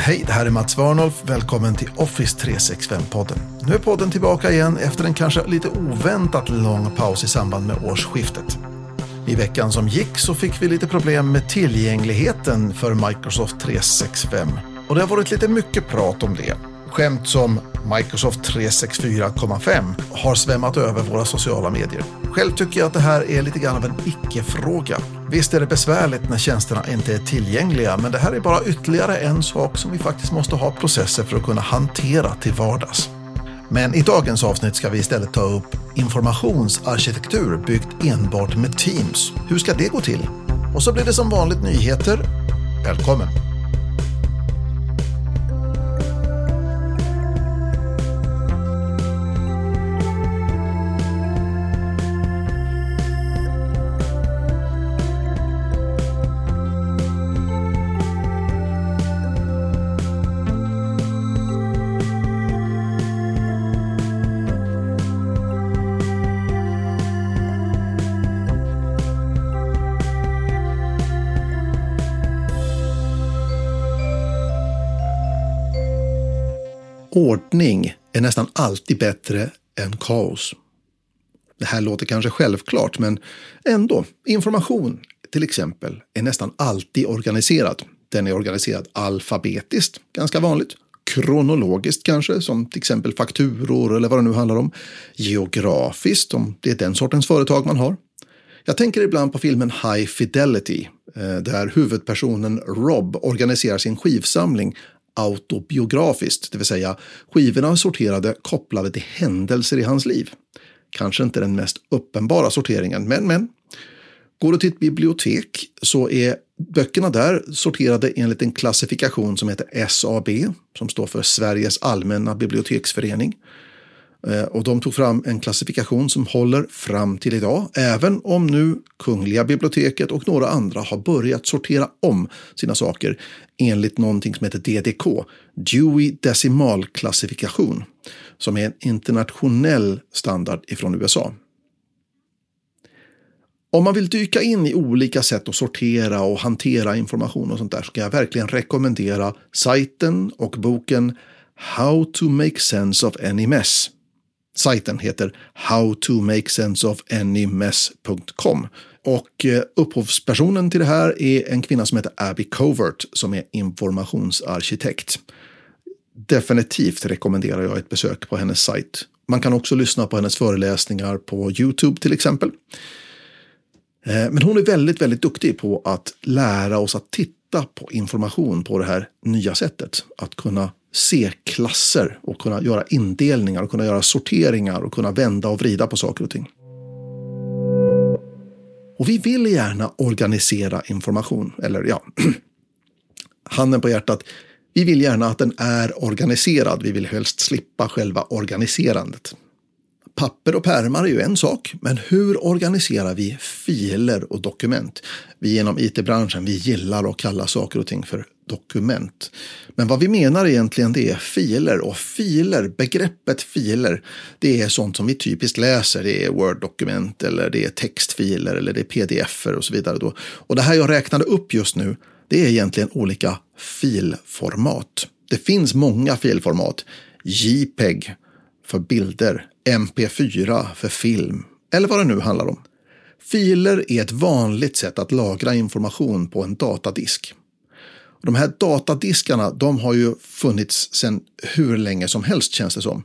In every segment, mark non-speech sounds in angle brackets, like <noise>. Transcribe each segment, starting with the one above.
Hej, det här är Mats Warnolf. Välkommen till Office 365-podden. Nu är podden tillbaka igen efter en kanske lite oväntat lång paus i samband med årsskiftet. I veckan som gick så fick vi lite problem med tillgängligheten för Microsoft 365. Och det har varit lite mycket prat om det. Skämt som Microsoft 364,5 har svämmat över våra sociala medier. Själv tycker jag att det här är lite grann av en icke-fråga. Visst är det besvärligt när tjänsterna inte är tillgängliga, men det här är bara ytterligare en sak som vi faktiskt måste ha processer för att kunna hantera till vardags. Men i dagens avsnitt ska vi istället ta upp informationsarkitektur byggt enbart med Teams. Hur ska det gå till? Och så blir det som vanligt nyheter. Välkommen! Ordning är nästan alltid bättre än kaos. Det här låter kanske självklart, men ändå. Information, till exempel, är nästan alltid organiserad. Den är organiserad alfabetiskt, ganska vanligt. Kronologiskt kanske, som till exempel fakturor eller vad det nu handlar om. Geografiskt, om det är den sortens företag man har. Jag tänker ibland på filmen High Fidelity, eh, där huvudpersonen Rob organiserar sin skivsamling autobiografiskt, det vill säga skivorna är sorterade kopplade till händelser i hans liv. Kanske inte den mest uppenbara sorteringen, men men. Går du till ett bibliotek så är böckerna där sorterade enligt en klassifikation som heter SAB, som står för Sveriges allmänna biblioteksförening. Eh, och de tog fram en klassifikation som håller fram till idag, även om nu Kungliga biblioteket och några andra har börjat sortera om sina saker enligt någonting som heter DDK, Dewey Decimalklassifikation, som är en internationell standard ifrån USA. Om man vill dyka in i olika sätt att sortera och hantera information och sånt där så kan jag verkligen rekommendera sajten och boken How to make sense of any mess Sajten heter howtomakesenseofanymess.com och eh, upphovspersonen till det här är en kvinna som heter Abby Covert som är informationsarkitekt. Definitivt rekommenderar jag ett besök på hennes sajt. Man kan också lyssna på hennes föreläsningar på Youtube till exempel. Eh, men hon är väldigt, väldigt duktig på att lära oss att titta på information på det här nya sättet. Att kunna se klasser och kunna göra indelningar och kunna göra sorteringar och kunna vända och vrida på saker och ting. Och vi vill gärna organisera information, eller ja, <clears throat> handen på hjärtat, vi vill gärna att den är organiserad. Vi vill helst slippa själva organiserandet. Papper och pärmar är ju en sak, men hur organiserar vi filer och dokument? Vi inom it-branschen, vi gillar att kalla saker och ting för dokument. Men vad vi menar egentligen det är filer och filer, begreppet filer, det är sånt som vi typiskt läser. Det är Word-dokument eller det är textfiler eller det är pdf och så vidare. Då. Och det här jag räknade upp just nu, det är egentligen olika filformat. Det finns många filformat. JPEG för bilder, MP4 för film eller vad det nu handlar om. Filer är ett vanligt sätt att lagra information på en datadisk. De här datadiskarna de har ju funnits sedan hur länge som helst känns det som.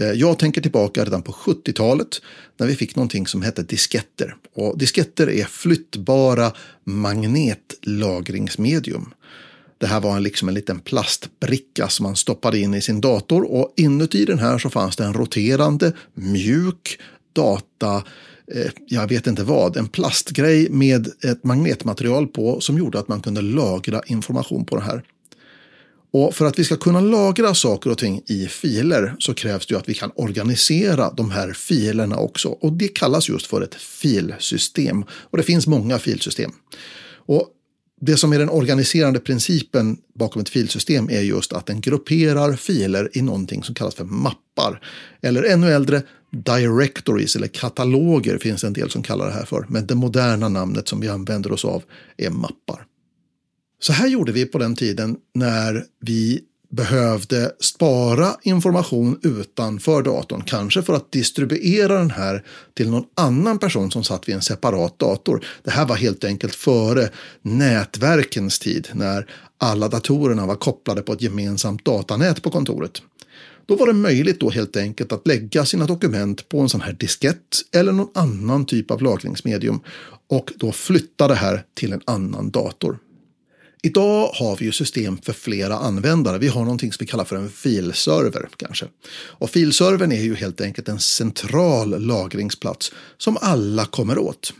Eh, jag tänker tillbaka redan på 70-talet när vi fick någonting som hette disketter. Och disketter är flyttbara magnetlagringsmedium. Det här var liksom en liten plastbricka som man stoppade in i sin dator och inuti den här så fanns det en roterande, mjuk data Eh, jag vet inte vad, en plastgrej med ett magnetmaterial på som gjorde att man kunde lagra information på det här. Och för att vi ska kunna lagra saker och ting i filer så krävs det ju att vi kan organisera de här filerna också. Och det kallas just för ett filsystem. Och det finns många filsystem. Och det som är den organiserande principen bakom ett filsystem är just att den grupperar filer i någonting som kallas för mappar. Eller ännu äldre, directories eller kataloger finns en del som kallar det här för. Men det moderna namnet som vi använder oss av är mappar. Så här gjorde vi på den tiden när vi behövde spara information utanför datorn, kanske för att distribuera den här till någon annan person som satt vid en separat dator. Det här var helt enkelt före nätverkens tid, när alla datorerna var kopplade på ett gemensamt datanät på kontoret. Då var det möjligt då helt enkelt att lägga sina dokument på en sån här diskett eller någon annan typ av lagringsmedium och då flytta det här till en annan dator. Idag har vi ju system för flera användare. Vi har någonting som vi kallar för en filserver kanske. Och filservern är ju helt enkelt en central lagringsplats som alla kommer åt.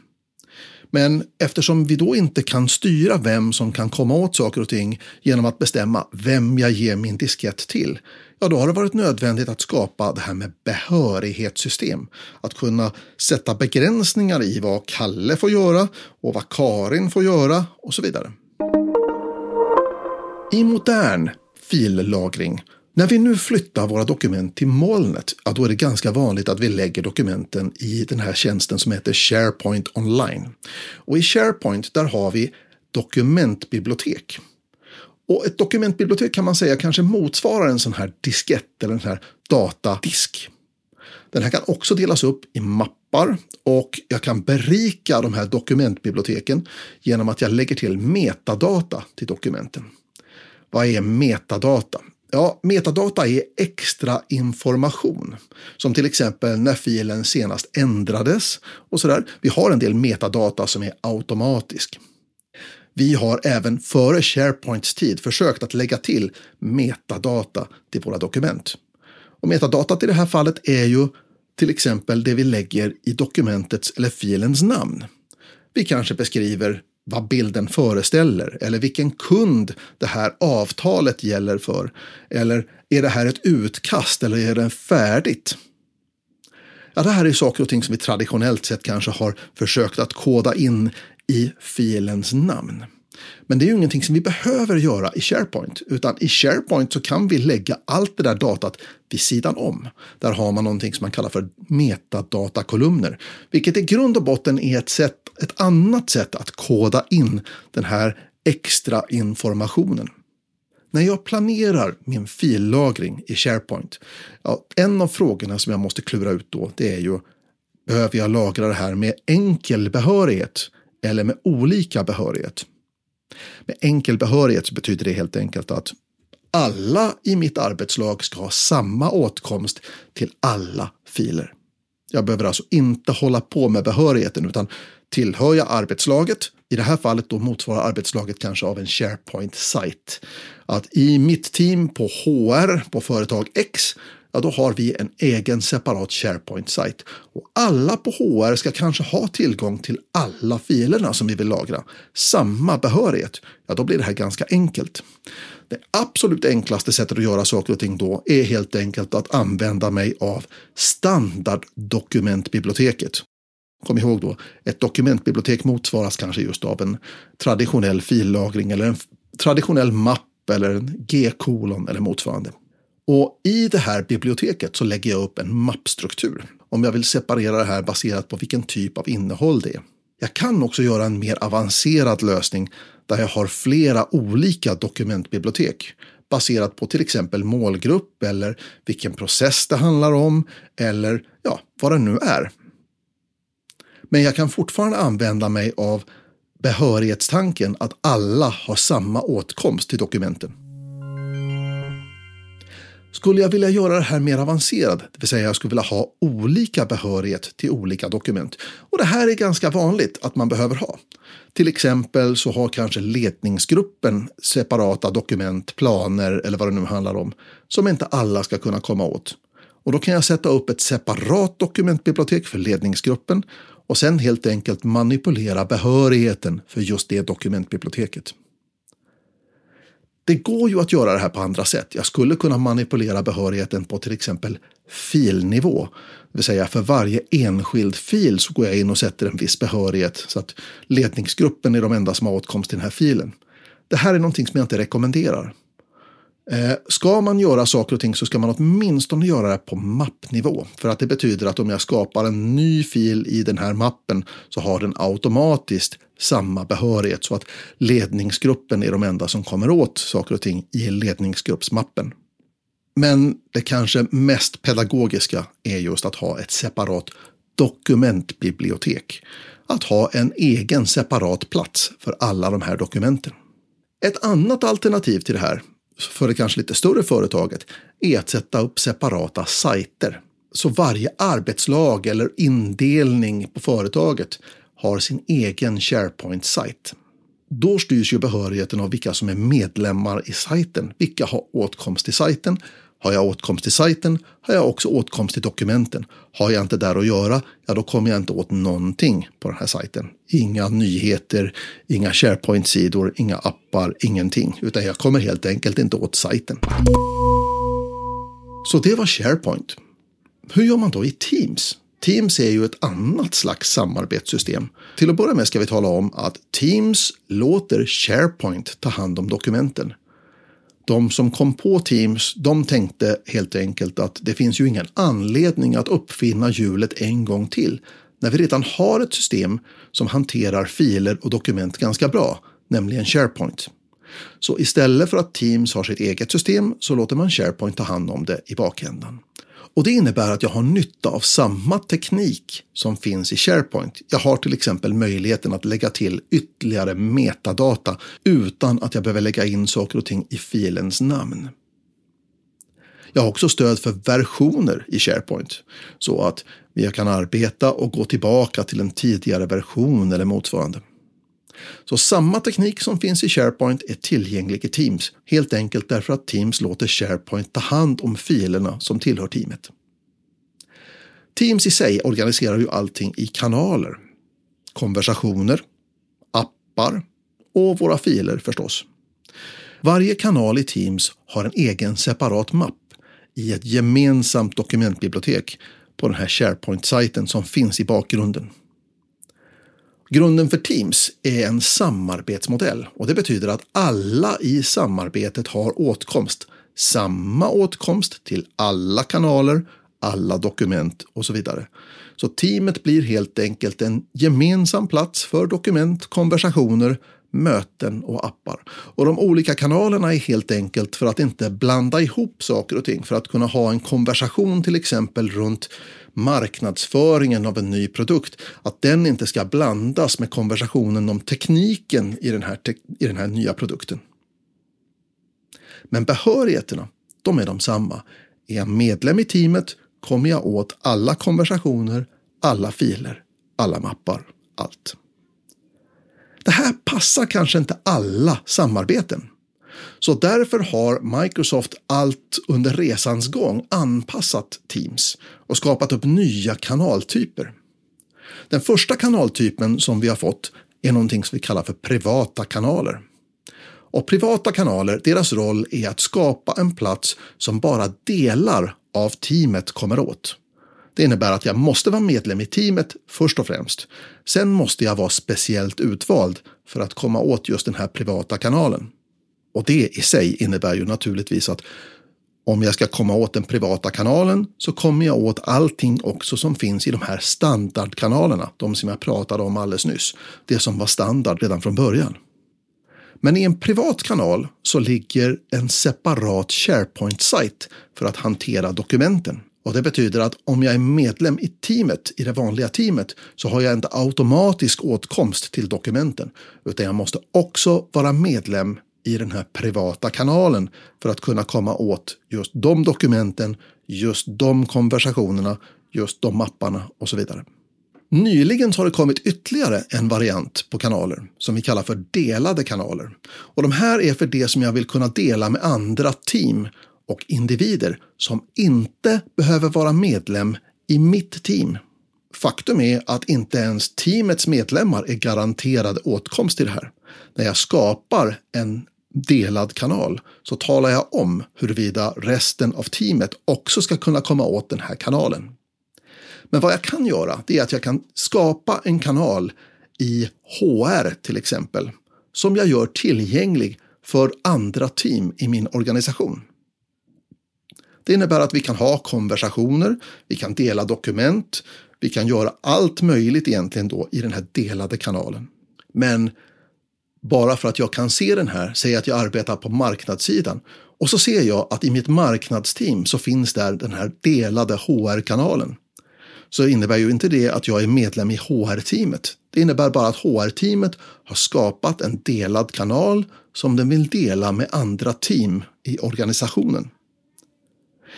Men eftersom vi då inte kan styra vem som kan komma åt saker och ting genom att bestämma vem jag ger min diskett till, ja då har det varit nödvändigt att skapa det här med behörighetssystem. Att kunna sätta begränsningar i vad Kalle får göra och vad Karin får göra och så vidare. I modern fillagring, när vi nu flyttar våra dokument till molnet, ja, då är det ganska vanligt att vi lägger dokumenten i den här tjänsten som heter SharePoint online. Och i SharePoint där har vi dokumentbibliotek. Och ett dokumentbibliotek kan man säga kanske motsvarar en sån här diskett eller en sån här datadisk. Den här kan också delas upp i mappar och jag kan berika de här dokumentbiblioteken genom att jag lägger till metadata till dokumenten. Vad är metadata? Ja, metadata är extra information. Som till exempel när filen senast ändrades och sådär. Vi har en del metadata som är automatisk. Vi har även före SharePoints tid försökt att lägga till metadata till våra dokument. Och metadatat i det här fallet är ju till exempel det vi lägger i dokumentets eller filens namn. Vi kanske beskriver vad bilden föreställer eller vilken kund det här avtalet gäller för. Eller är det här ett utkast eller är det färdigt? Ja, det här är saker och ting som vi traditionellt sett kanske har försökt att koda in i filens namn. Men det är ju ingenting som vi behöver göra i SharePoint, utan i SharePoint så kan vi lägga allt det där datat vid sidan om. Där har man någonting som man kallar för metadatakolumner, vilket i grund och botten är ett, sätt, ett annat sätt att koda in den här extra informationen. När jag planerar min fillagring i SharePoint, ja, en av frågorna som jag måste klura ut då, det är ju behöver jag lagra det här med enkel behörighet eller med olika behörighet? Med enkel behörighet så betyder det helt enkelt att alla i mitt arbetslag ska ha samma åtkomst till alla filer. Jag behöver alltså inte hålla på med behörigheten utan tillhör jag arbetslaget, i det här fallet då motsvarar arbetslaget kanske av en SharePoint-sajt. Att i mitt team på HR på företag X ja då har vi en egen separat SharePoint-sajt. Och alla på HR ska kanske ha tillgång till alla filerna som vi vill lagra. Samma behörighet. Ja, då blir det här ganska enkelt. Det absolut enklaste sättet att göra saker och ting då är helt enkelt att använda mig av standarddokumentbiblioteket. Kom ihåg då, ett dokumentbibliotek motsvaras kanske just av en traditionell fillagring eller en traditionell mapp eller en G-kolon eller motsvarande. Och i det här biblioteket så lägger jag upp en mappstruktur om jag vill separera det här baserat på vilken typ av innehåll det är. Jag kan också göra en mer avancerad lösning där jag har flera olika dokumentbibliotek baserat på till exempel målgrupp eller vilken process det handlar om eller ja, vad det nu är. Men jag kan fortfarande använda mig av behörighetstanken att alla har samma åtkomst till dokumenten. Skulle jag vilja göra det här mer avancerat, det vill säga jag skulle vilja ha olika behörighet till olika dokument. Och det här är ganska vanligt att man behöver ha. Till exempel så har kanske ledningsgruppen separata dokument, planer eller vad det nu handlar om, som inte alla ska kunna komma åt. Och då kan jag sätta upp ett separat dokumentbibliotek för ledningsgruppen och sen helt enkelt manipulera behörigheten för just det dokumentbiblioteket. Det går ju att göra det här på andra sätt. Jag skulle kunna manipulera behörigheten på till exempel filnivå. Det vill säga för varje enskild fil så går jag in och sätter en viss behörighet så att ledningsgruppen är de enda som har åtkomst till den här filen. Det här är någonting som jag inte rekommenderar. Eh, ska man göra saker och ting så ska man åtminstone göra det på mappnivå. För att det betyder att om jag skapar en ny fil i den här mappen så har den automatiskt samma behörighet så att ledningsgruppen är de enda som kommer åt saker och ting i ledningsgruppsmappen. Men det kanske mest pedagogiska är just att ha ett separat dokumentbibliotek. Att ha en egen separat plats för alla de här dokumenten. Ett annat alternativ till det här, för det kanske lite större företaget, är att sätta upp separata sajter. Så varje arbetslag eller indelning på företaget har sin egen SharePoint-sajt. Då styrs ju behörigheten av vilka som är medlemmar i sajten. Vilka har åtkomst till sajten? Har jag åtkomst till sajten har jag också åtkomst till dokumenten. Har jag inte där att göra, ja då kommer jag inte åt någonting på den här sajten. Inga nyheter, inga SharePoint-sidor, inga appar, ingenting. Utan jag kommer helt enkelt inte åt sajten. Så det var SharePoint. Hur gör man då i Teams? Teams är ju ett annat slags samarbetssystem. Till att börja med ska vi tala om att Teams låter SharePoint ta hand om dokumenten. De som kom på Teams, de tänkte helt enkelt att det finns ju ingen anledning att uppfinna hjulet en gång till när vi redan har ett system som hanterar filer och dokument ganska bra, nämligen SharePoint. Så istället för att Teams har sitt eget system så låter man SharePoint ta hand om det i bakändan. Och det innebär att jag har nytta av samma teknik som finns i SharePoint. Jag har till exempel möjligheten att lägga till ytterligare metadata utan att jag behöver lägga in saker och ting i filens namn. Jag har också stöd för versioner i SharePoint så att jag kan arbeta och gå tillbaka till en tidigare version eller motsvarande. Så samma teknik som finns i SharePoint är tillgänglig i Teams, helt enkelt därför att Teams låter SharePoint ta hand om filerna som tillhör teamet. Teams i sig organiserar ju allting i kanaler. Konversationer, appar och våra filer förstås. Varje kanal i Teams har en egen separat mapp i ett gemensamt dokumentbibliotek på den här SharePoint-sajten som finns i bakgrunden. Grunden för Teams är en samarbetsmodell och det betyder att alla i samarbetet har åtkomst, samma åtkomst till alla kanaler, alla dokument och så vidare. Så teamet blir helt enkelt en gemensam plats för dokument, konversationer, möten och appar. Och de olika kanalerna är helt enkelt för att inte blanda ihop saker och ting. För att kunna ha en konversation till exempel runt marknadsföringen av en ny produkt. Att den inte ska blandas med konversationen om tekniken i den här, i den här nya produkten. Men behörigheterna, de är de samma. Är jag medlem i teamet kommer jag åt alla konversationer, alla filer, alla mappar, allt. Det här passar kanske inte alla samarbeten. Så därför har Microsoft allt under resans gång anpassat Teams och skapat upp nya kanaltyper. Den första kanaltypen som vi har fått är någonting som vi kallar för privata kanaler. Och privata kanaler, deras roll är att skapa en plats som bara delar av teamet kommer åt. Det innebär att jag måste vara medlem i teamet först och främst. Sen måste jag vara speciellt utvald för att komma åt just den här privata kanalen. Och det i sig innebär ju naturligtvis att om jag ska komma åt den privata kanalen så kommer jag åt allting också som finns i de här standardkanalerna, de som jag pratade om alldeles nyss. Det som var standard redan från början. Men i en privat kanal så ligger en separat SharePoint-sajt för att hantera dokumenten. Och det betyder att om jag är medlem i teamet, i det vanliga teamet, så har jag inte automatisk åtkomst till dokumenten. Utan jag måste också vara medlem i den här privata kanalen för att kunna komma åt just de dokumenten, just de konversationerna, just de mapparna och så vidare. Nyligen har det kommit ytterligare en variant på kanaler som vi kallar för delade kanaler. Och de här är för det som jag vill kunna dela med andra team och individer som inte behöver vara medlem i mitt team. Faktum är att inte ens teamets medlemmar är garanterade åtkomst till det här. När jag skapar en delad kanal så talar jag om huruvida resten av teamet också ska kunna komma åt den här kanalen. Men vad jag kan göra det är att jag kan skapa en kanal i HR till exempel som jag gör tillgänglig för andra team i min organisation. Det innebär att vi kan ha konversationer, vi kan dela dokument, vi kan göra allt möjligt egentligen då i den här delade kanalen. Men bara för att jag kan se den här, säg att jag arbetar på marknadssidan och så ser jag att i mitt marknadsteam så finns där den här delade HR-kanalen. Så innebär ju inte det att jag är medlem i HR-teamet. Det innebär bara att HR-teamet har skapat en delad kanal som den vill dela med andra team i organisationen.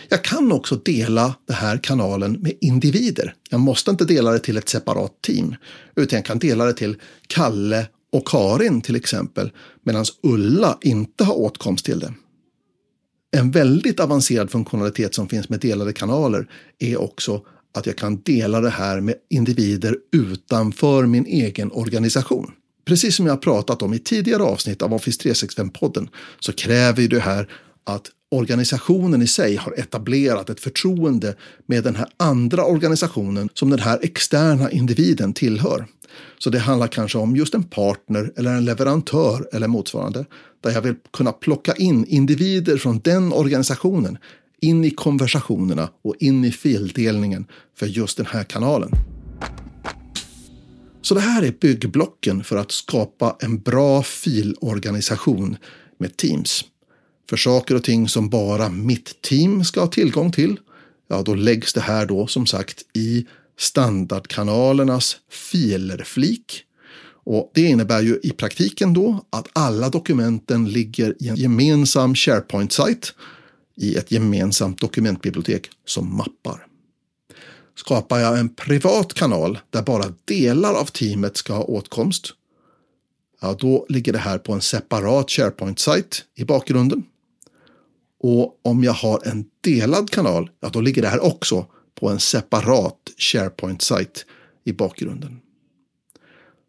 Jag kan också dela den här kanalen med individer. Jag måste inte dela det till ett separat team, utan jag kan dela det till Kalle och Karin till exempel, medan Ulla inte har åtkomst till det. En väldigt avancerad funktionalitet som finns med delade kanaler är också att jag kan dela det här med individer utanför min egen organisation. Precis som jag pratat om i tidigare avsnitt av Office 365-podden så kräver det här att organisationen i sig har etablerat ett förtroende med den här andra organisationen som den här externa individen tillhör. Så det handlar kanske om just en partner eller en leverantör eller motsvarande där jag vill kunna plocka in individer från den organisationen in i konversationerna och in i fildelningen för just den här kanalen. Så det här är byggblocken för att skapa en bra filorganisation med Teams. För saker och ting som bara mitt team ska ha tillgång till, ja då läggs det här då som sagt i standardkanalernas filerflik. Och det innebär ju i praktiken då att alla dokumenten ligger i en gemensam SharePoint-sajt i ett gemensamt dokumentbibliotek som mappar. Skapar jag en privat kanal där bara delar av teamet ska ha åtkomst, ja, då ligger det här på en separat SharePoint-sajt i bakgrunden. Och om jag har en delad kanal, ja, då ligger det här också på en separat SharePoint-sajt i bakgrunden.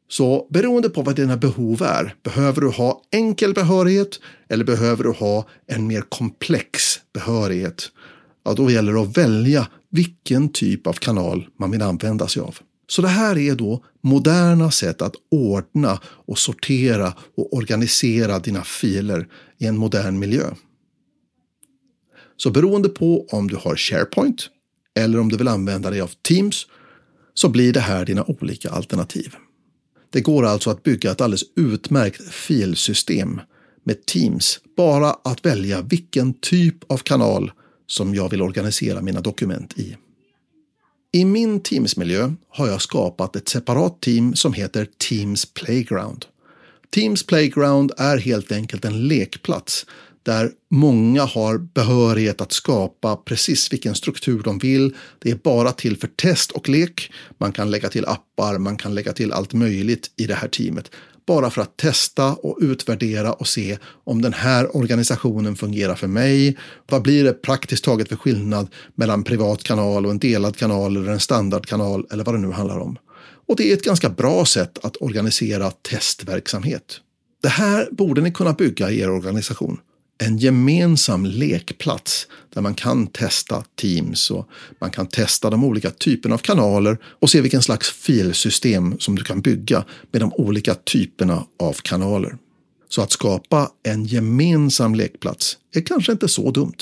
Så beroende på vad dina behov är, behöver du ha enkel behörighet eller behöver du ha en mer komplex behörighet? Ja, då gäller det att välja vilken typ av kanal man vill använda sig av. Så det här är då moderna sätt att ordna och sortera och organisera dina filer i en modern miljö. Så beroende på om du har SharePoint eller om du vill använda dig av Teams så blir det här dina olika alternativ. Det går alltså att bygga ett alldeles utmärkt filsystem med Teams, bara att välja vilken typ av kanal som jag vill organisera mina dokument i. I min Teams-miljö har jag skapat ett separat team som heter Teams Playground. Teams Playground är helt enkelt en lekplats där många har behörighet att skapa precis vilken struktur de vill. Det är bara till för test och lek. Man kan lägga till appar, man kan lägga till allt möjligt i det här teamet. Bara för att testa och utvärdera och se om den här organisationen fungerar för mig. Vad blir det praktiskt taget för skillnad mellan privat kanal och en delad kanal eller en standardkanal eller vad det nu handlar om. Och det är ett ganska bra sätt att organisera testverksamhet. Det här borde ni kunna bygga i er organisation en gemensam lekplats där man kan testa Teams och man kan testa de olika typerna av kanaler och se vilken slags filsystem som du kan bygga med de olika typerna av kanaler. Så att skapa en gemensam lekplats är kanske inte så dumt.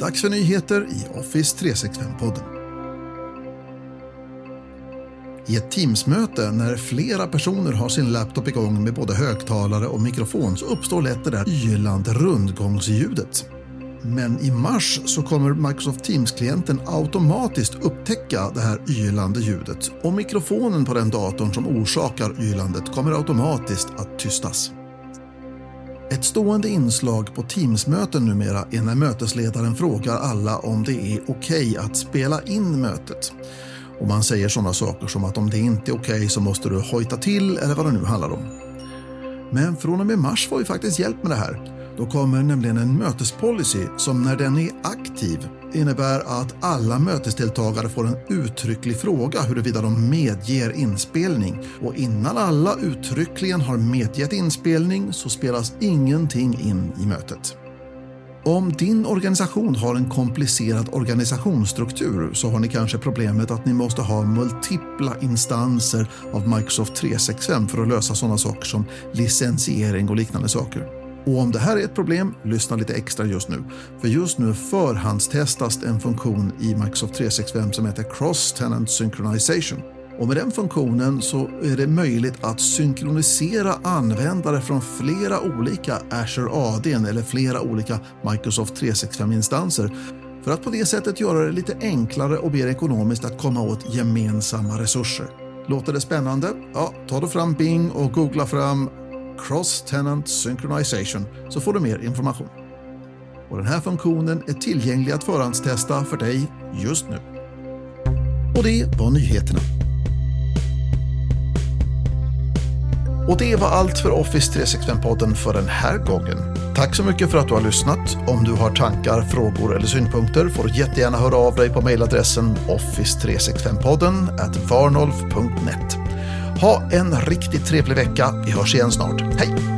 Dags för nyheter i Office 365-podden. I ett Teamsmöte när flera personer har sin laptop igång med både högtalare och mikrofon så uppstår lätt det där ylande rundgångsljudet. Men i mars så kommer Microsoft Teams-klienten automatiskt upptäcka det här ylande ljudet och mikrofonen på den datorn som orsakar ylandet kommer automatiskt att tystas. Ett stående inslag på Teams-möten numera är när mötesledaren frågar alla om det är okej okay att spela in mötet. Och man säger sådana saker som att om det inte är okej okay så måste du hojta till eller vad det nu handlar om. Men från och med mars får vi faktiskt hjälp med det här. Då kommer nämligen en mötespolicy som när den är aktiv innebär att alla mötesdeltagare får en uttrycklig fråga huruvida de medger inspelning. Och innan alla uttryckligen har medgett inspelning så spelas ingenting in i mötet. Om din organisation har en komplicerad organisationsstruktur så har ni kanske problemet att ni måste ha multipla instanser av Microsoft 365 för att lösa sådana saker som licensiering och liknande saker. Och om det här är ett problem, lyssna lite extra just nu. För just nu förhandstestas en funktion i Microsoft 365 som heter Cross Tenant Synchronization. Och med den funktionen så är det möjligt att synkronisera användare från flera olika Azure AD eller flera olika Microsoft 365-instanser för att på det sättet göra det lite enklare och mer ekonomiskt att komma åt gemensamma resurser. Låter det spännande? Ja, ta då fram Bing och googla fram Cross Tenant Synchronization så får du mer information. Och den här funktionen är tillgänglig att förhandstesta för dig just nu. Och det var nyheterna. Och det var allt för Office 365-podden för den här gången. Tack så mycket för att du har lyssnat. Om du har tankar, frågor eller synpunkter får du jättegärna höra av dig på mejladressen office365podden varnolf.net. Ha en riktigt trevlig vecka. Vi hörs igen snart. Hej!